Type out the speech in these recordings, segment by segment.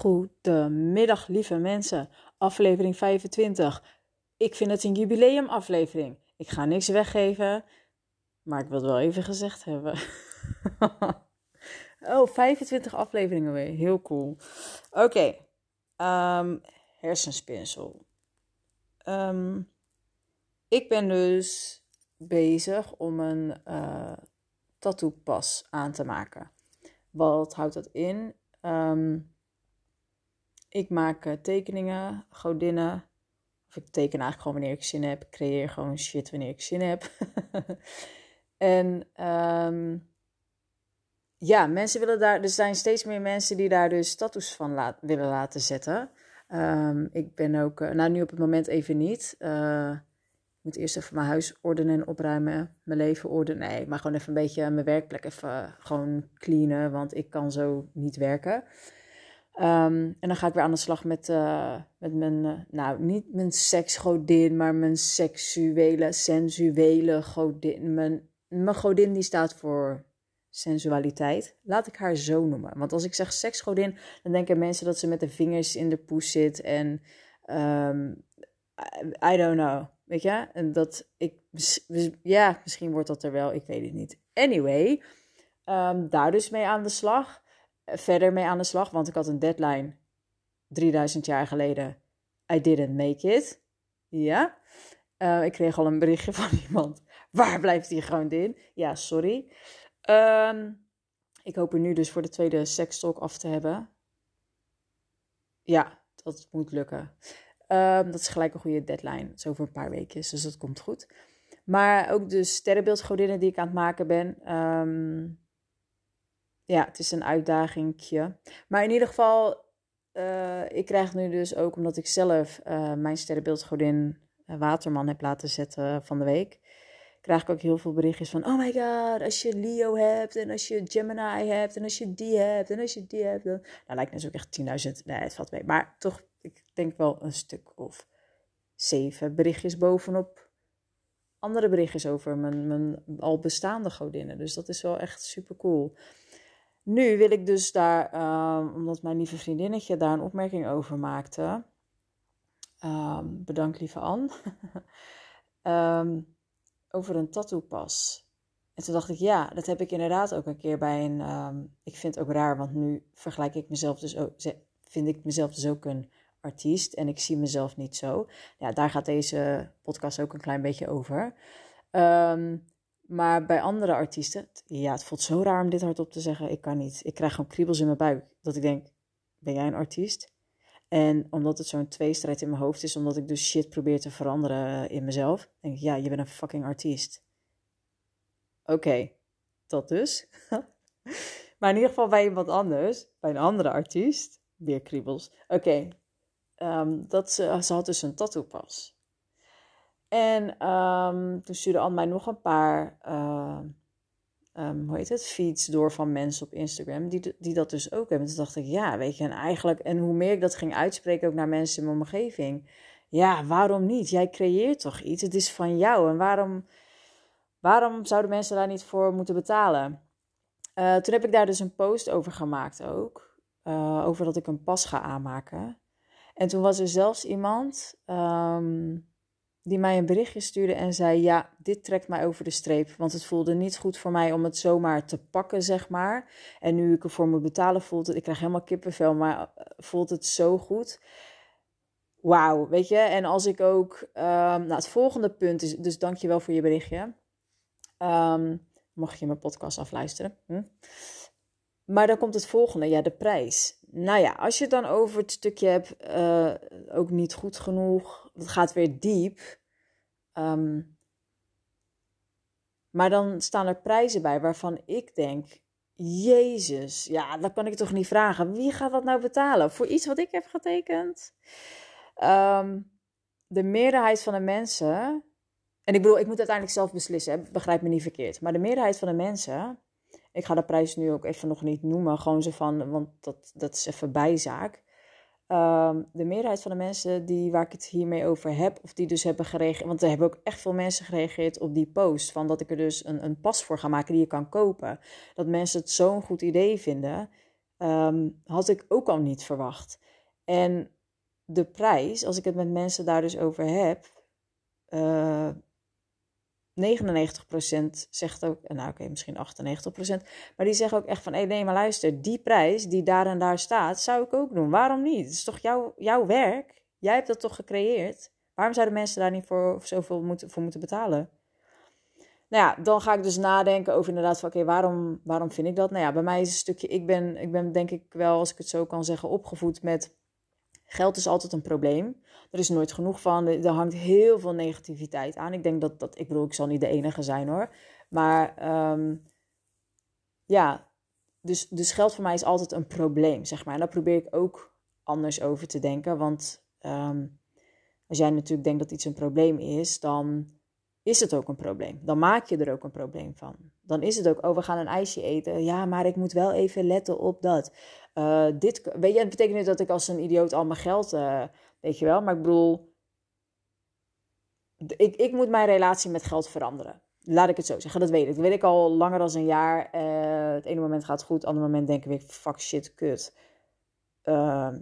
Goedemiddag, lieve mensen. Aflevering 25. Ik vind het een jubileumaflevering. Ik ga niks weggeven, maar ik wil het wel even gezegd hebben. oh, 25 afleveringen weer. Heel cool. Oké. Ehm, hersenspinsel. Ehm, ik ben dus bezig om een uh, tattoo pas aan te maken. Wat houdt dat in? Um, ik maak eh, tekeningen, godinnen. Of ik teken eigenlijk gewoon wanneer ik zin heb. Ik creëer gewoon shit wanneer ik zin heb. en um, ja, mensen willen daar. Er zijn steeds meer mensen die daar dus tattoos van willen laten zetten. Um, ik ben ook. Uh, nou, nu op het moment even niet. Uh, ik moet eerst even mijn huis ordenen en opruimen. Mijn leven ordenen. Nee, maar gewoon even een beetje mijn werkplek even gewoon cleanen. Want ik kan zo niet werken. Um, en dan ga ik weer aan de slag met, uh, met mijn, uh, nou niet mijn seksgodin, maar mijn seksuele, sensuele godin. Mijn, godin die staat voor sensualiteit. Laat ik haar zo noemen. Want als ik zeg seksgodin, dan denken mensen dat ze met de vingers in de poes zit. En um, I, don't know. Weet je? En dat ik, ja, misschien wordt dat er wel, ik weet het niet. Anyway, um, daar dus mee aan de slag verder mee aan de slag, want ik had een deadline 3000 jaar geleden. I didn't make it. Ja. Uh, ik kreeg al een berichtje van iemand. Waar blijft die gewoon in? Ja, sorry. Um, ik hoop er nu dus voor de tweede sekstalk af te hebben. Ja, dat moet lukken. Um, dat is gelijk een goede deadline. Zo over een paar weken, dus dat komt goed. Maar ook de sterrenbeeldgodinnen die ik aan het maken ben. Um, ja, het is een uitdagingje. Maar in ieder geval, uh, ik krijg nu dus ook, omdat ik zelf uh, mijn sterrenbeeldgodin uh, Waterman heb laten zetten van de week, krijg ik ook heel veel berichtjes van, oh my god, als je Leo hebt en als je Gemini hebt en als je die hebt en als je die hebt, dan... Nou, lijkt dus ook echt 10.000, nee, het valt mee. Maar toch, ik denk wel een stuk of zeven berichtjes bovenop andere berichtjes over mijn, mijn al bestaande godinnen. Dus dat is wel echt super cool. Nu wil ik dus daar, um, omdat mijn lieve vriendinnetje daar een opmerking over maakte. Um, bedankt lieve Anne. um, over een tattoo-pas. En toen dacht ik, ja, dat heb ik inderdaad ook een keer bij een. ik vind het ook raar, want nu vergelijk ik mezelf dus ook, vind ik mezelf dus ook een artiest en ik zie mezelf niet zo. Ja, daar gaat deze podcast ook een klein beetje over. Um, maar bij andere artiesten, ja, het voelt zo raar om dit hardop te zeggen. Ik kan niet. Ik krijg gewoon kriebels in mijn buik. Dat ik denk, ben jij een artiest? En omdat het zo'n tweestrijd in mijn hoofd is, omdat ik dus shit probeer te veranderen in mezelf, denk ik, ja, je bent een fucking artiest. Oké, dat dus. maar in ieder geval bij iemand anders, bij een andere artiest, weer kriebels. Oké, um, dat ze, ze had dus een tattoo pas. En um, toen stuurde Anne mij nog een paar, uh, um, hoe heet het, feeds door van mensen op Instagram die, die dat dus ook hebben. Toen dacht ik, ja, weet je, en eigenlijk, en hoe meer ik dat ging uitspreken ook naar mensen in mijn omgeving. Ja, waarom niet? Jij creëert toch iets? Het is van jou. En waarom, waarom zouden mensen daar niet voor moeten betalen? Uh, toen heb ik daar dus een post over gemaakt ook. Uh, over dat ik een pas ga aanmaken. En toen was er zelfs iemand... die mij een berichtje stuurde en zei: Ja, dit trekt mij over de streep. Want het voelde niet goed voor mij om het zomaar te pakken, zeg maar. En nu ik ervoor moet betalen, voelt het. Ik krijg helemaal kippenvel, maar eh, voelt het zo goed. Wauw, weet je. En als ik ook. Um, nou, het volgende punt is. Dus dank je wel voor je berichtje. Um, mocht je mijn podcast afluisteren. Hm? Maar dan komt het volgende, ja, de prijs. Nou ja, als je het dan over het stukje hebt, uh, ook niet goed genoeg, het gaat weer diep. Um, maar dan staan er prijzen bij waarvan ik denk, Jezus, ja, dat kan ik toch niet vragen. Wie gaat dat nou betalen voor iets wat ik heb getekend? Um, de meerderheid van de mensen, en ik bedoel, ik moet uiteindelijk zelf beslissen, begrijp me niet verkeerd, maar de meerderheid van de mensen ik ga de prijs nu ook even nog niet noemen, gewoon zo van, want dat, dat is even bijzaak. Um, de meerderheid van de mensen die, waar ik het hiermee over heb, of die dus hebben gereageerd, want er hebben ook echt veel mensen gereageerd op die post, van dat ik er dus een, een pas voor ga maken die je kan kopen. Dat mensen het zo'n goed idee vinden. ehm, had ik ook al niet verwacht. En de prijs, als ik het met mensen daar dus over heb, eh, 99% zegt ook, nou oké, misschien 98%, maar die zeggen ook echt van, hé nee, maar luister, die prijs die daar en daar staat, zou ik ook doen. Waarom niet? Het is toch jouw, jouw werk? Jij hebt dat toch gecreëerd? Waarom zouden mensen daar niet voor zoveel moeten, voor moeten betalen? Nou ja, dan ga ik dus nadenken over inderdaad van oké, waarom, waarom vind ik dat? Nou ja, bij mij is een stukje, ik ben, ik ben denk ik wel, als ik het zo kan zeggen, opgevoed met geld is altijd een probleem. Er is nooit genoeg van, er hangt heel veel negativiteit aan. Ik denk dat, dat ik bedoel, ik zal niet de enige zijn hoor. Maar ehm, ja, dus, dus geld voor mij is altijd een probleem, zeg maar. En daar probeer ik ook anders over te denken, want ehm, als jij natuurlijk denkt dat iets een probleem is, dan is het ook een probleem. Dan maak je er ook een probleem van. Dan is het ook, oh, we gaan een ijsje eten. Ja, maar ik moet wel even letten op dat. Uh, dit, weet je, het betekent niet dat ik als een idioot al mijn geld, uh, weet je wel. Maar ik bedoel, ik, ik moet mijn relatie met geld veranderen. Laat ik het zo zeggen, dat weet ik. Dat weet ik al langer dan een jaar. Uh, het ene moment gaat het goed, het andere moment denk ik, fuck shit, kut.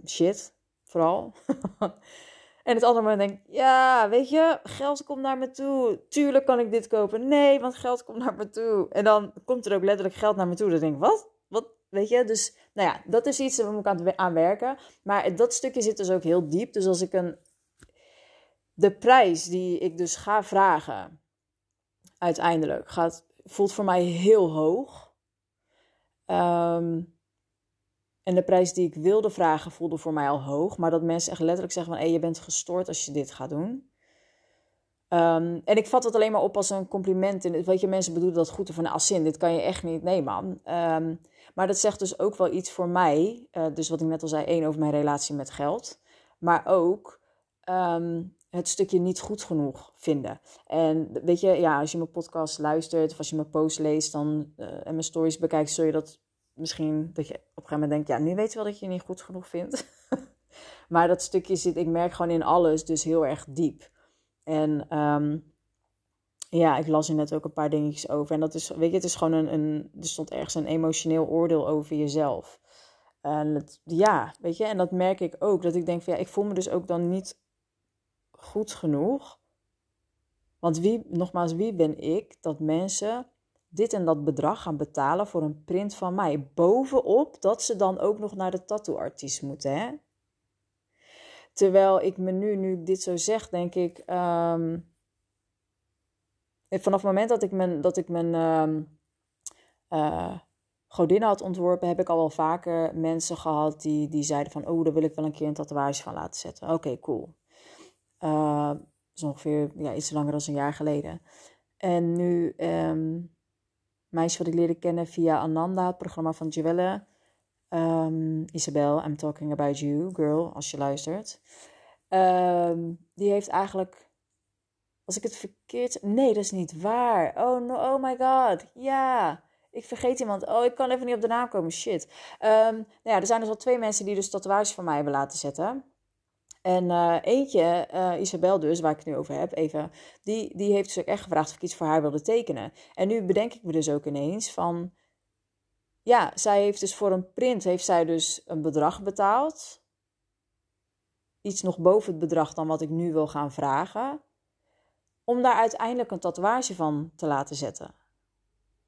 shit, vooral. En het andere moment denk ik, ja, weet je, geld komt naar me toe. Tuurlijk kan ik dit kopen. Nee, want geld komt naar me toe. En dan komt er ook letterlijk geld naar me toe. Dan denk ik, wat? Wat? Weet je, dus nou ja, dat is iets waar we aan, aan werken. Maar dat stukje zit dus ook heel diep. Dus als ik een. De prijs die ik dus ga vragen, uiteindelijk, gaat, voelt voor mij heel hoog. Um, en de prijs die ik wilde vragen voelde voor mij al hoog. Maar dat mensen echt letterlijk zeggen van... hé, je bent gestoord als je dit gaat doen. Ehm, en ik vat het alleen maar op als een compliment. En weet je, mensen bedoelen dat goed. Van, als zin, dit kan je echt niet. Nee, man. Ehm, maar dat zegt dus ook wel iets voor mij. Uh, dus wat ik net al zei, één over mijn relatie met geld. Maar ook ehm, het stukje niet goed genoeg vinden. En weet je, ja, als je mijn podcast luistert... of als je mijn post leest dan, uh, en mijn stories bekijkt... zul je dat misschien dat je op een gegeven moment denkt, ja, nu weet je wel dat je je niet goed genoeg vindt. maar dat stukje zit, ik merk gewoon in alles, dus heel erg diep. En um, ja, ik las er net ook een paar dingetjes over. En dat is, weet je, het is gewoon een, een er stond ergens een emotioneel oordeel over jezelf. En het, ja, weet je, en dat merk ik ook. Dat ik denk van ja, ik voel me dus ook dan niet goed genoeg. Want wie, nogmaals, wie ben ik dat mensen dit en dat bedrag gaan betalen voor een print van mij. Bovenop dat ze dan ook nog naar de tattooartiest moeten. Hè? Terwijl ik me nu, nu ik dit zo zeg, denk ik. Um, vanaf het moment dat ik mijn, dat ik mijn um, godin had ontworpen, heb ik al wel vaker mensen gehad die, die zeiden van, oh, daar wil ik wel een keer een tatoeage van laten zetten. Oké, cool. Dat is ongeveer ja, iets langer dan een jaar geleden. En nu um, meisje wat ik leerde kennen via Ananda, het programma van Joelle. Um, Isabel, I'm talking about you, girl, als je luistert. Um, die heeft eigenlijk, als ik het verkeerd... Nee, dat is niet waar. Oh, no, oh my god, ja... Ik vergeet iemand. Oh, ik kan even niet op de naam komen. Shit. Um, nou ja, er zijn dus al twee mensen die dus tatoeages van mij hebben laten zetten. En uh, eentje, uh, Isabel dus, waar ik het nu over heb, even, die, die heeft dus ook echt gevraagd of ik iets voor haar wilde tekenen. En nu bedenk ik me dus ook ineens van, ja, zij heeft dus voor een print, heeft zij dus een bedrag betaald. Iets nog boven het bedrag dan wat ik nu wil gaan vragen. Om daar uiteindelijk een tatoeage van te laten zetten.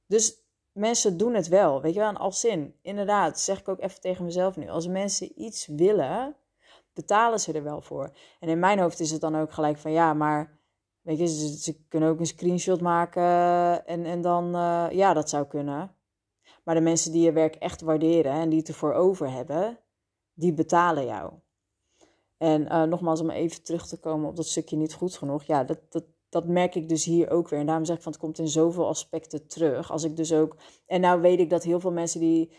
Dus mensen doen het wel, weet je wel, en als zin. Inderdaad, zeg ik ook even tegen mezelf nu. Als mensen iets willen betalen ze er wel voor. En in mijn hoofd is het dan ook gelijk van ja, maar weet je, ze, kunnen ook een screenshot maken en, en dan, uh, ja, dat zou kunnen. Maar de mensen die je werk echt waarderen en die het ervoor over hebben, die betalen jou. En uh, nogmaals, om even terug te komen op dat stukje niet goed genoeg. Ja, dat, dat, dat merk ik dus hier ook weer. En daarom zeg ik van het komt in zoveel aspecten terug. Als ik dus ook. En nou weet ik dat heel veel mensen die.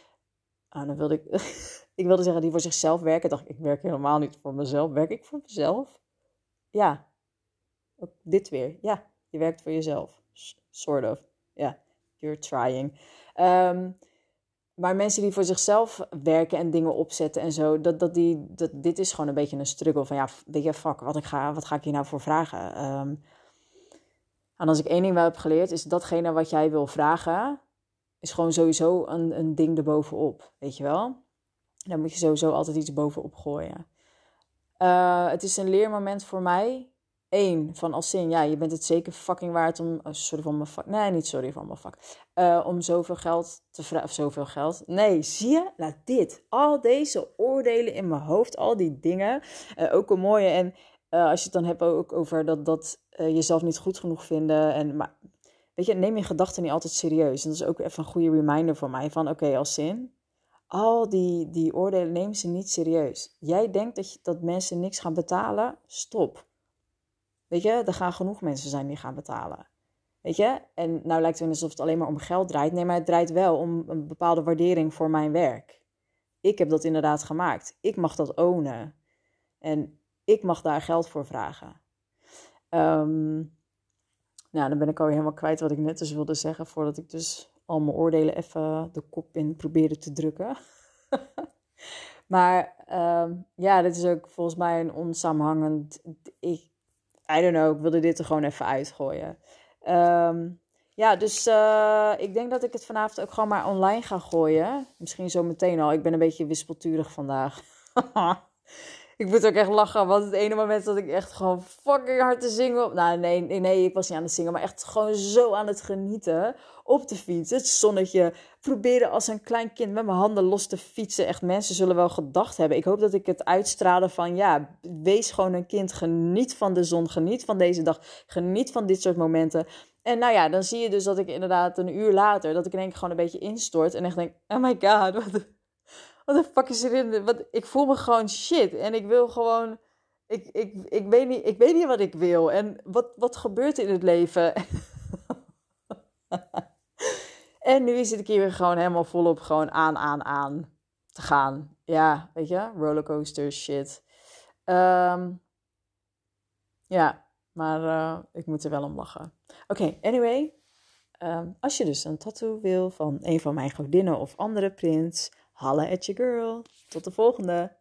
Ah, dan wilde ik. ik wilde zeggen die voor zichzelf werken. dacht ik, werk helemaal niet voor mezelf. Werk ik voor mezelf? Ja. Dit weer. Ja, je werkt voor jezelf. Sort of. Ja, you're trying. Um, maar mensen die voor zichzelf werken en dingen opzetten en zo, dat, dat die, dat, dit is gewoon een beetje een struggle van ja, weet je, fuck, wat, ik ga, wat ga ik hier nou voor vragen? Um, en als ik één ding wel heb geleerd, is datgene wat jij wil vragen, is gewoon sowieso een, een ding erbovenop, weet je wel? Daar moet je sowieso altijd iets bovenop gooien. Uh, het is een leermoment voor mij. Eén, van als zin, ja, je bent het zeker fucking waard om. Oh, sorry van mijn vak. Nee, niet sorry van mijn vak. Uh, om zoveel geld te vragen. Of zoveel geld. Nee, zie je? Laat dit. Al deze oordelen in mijn hoofd, al die dingen. Uh, ook een mooie. En als je het dan hebt ook over dat, dat jezelf niet goed genoeg vinden. En, maar weet je, neem je gedachten niet altijd serieus. En dat is ook even een goede reminder voor mij. Van oké, als zin al die, die oordelen neem ze niet serieus. Jij denkt dat, je, dat mensen niks gaan betalen? Stop. Weet je, er gaan genoeg mensen zijn die gaan betalen. Weet je? En nou lijkt het alsof het alleen maar om geld draait. Nee, maar het draait wel om een bepaalde waardering voor mijn werk. Ik heb dat inderdaad gemaakt. Ik mag dat ownen. En ik mag daar geld voor vragen. Um, nou, dan ben ik alweer helemaal kwijt wat ik net dus wilde zeggen. Voordat ik dus al mijn oordelen even de kop in probeerde te drukken. maar um, ja, dit is ook volgens mij een onsamenhangend. Ik, I don't know, ik wilde dit er gewoon even uitgooien. Um, ja, dus uh, ik denk dat ik het vanavond ook gewoon maar online ga gooien. Misschien zo meteen al. Ik ben een beetje wispelturig vandaag. ik moet ook echt lachen, want het ene moment dat ik echt gewoon fucking hard te zingen. Nou, nee, nee, nee, ik was niet aan het zingen, maar echt gewoon zo aan het genieten op de fiets. Het zonnetje. Proberen als een klein kind met mijn handen los te fietsen. Echt, mensen zullen wel gedacht hebben. Ik hoop dat ik het uitstralen van, ja, wees gewoon een kind. Geniet van de zon, geniet van deze dag, geniet van dit soort momenten. En nou ja, dan zie je dus dat ik inderdaad een uur later, dat ik in één keer gewoon een beetje instort. En echt denk, oh my god, wat wat de fuck is erin? Wat, ik voel me gewoon shit. En ik wil gewoon. Ik, ik, ik, weet niet, ik weet niet wat ik wil. En wat, wat gebeurt in het leven? en nu zit ik hier weer gewoon helemaal volop gewoon aan, aan, aan te gaan. Ja, weet je, rollercoaster shit. Um, ja, maar uh, ik moet er wel om lachen. Oké, anyway. Um, als je dus een tattoo wil van een van mijn godinnen of andere prints Holla at your girl. Tot de volgende.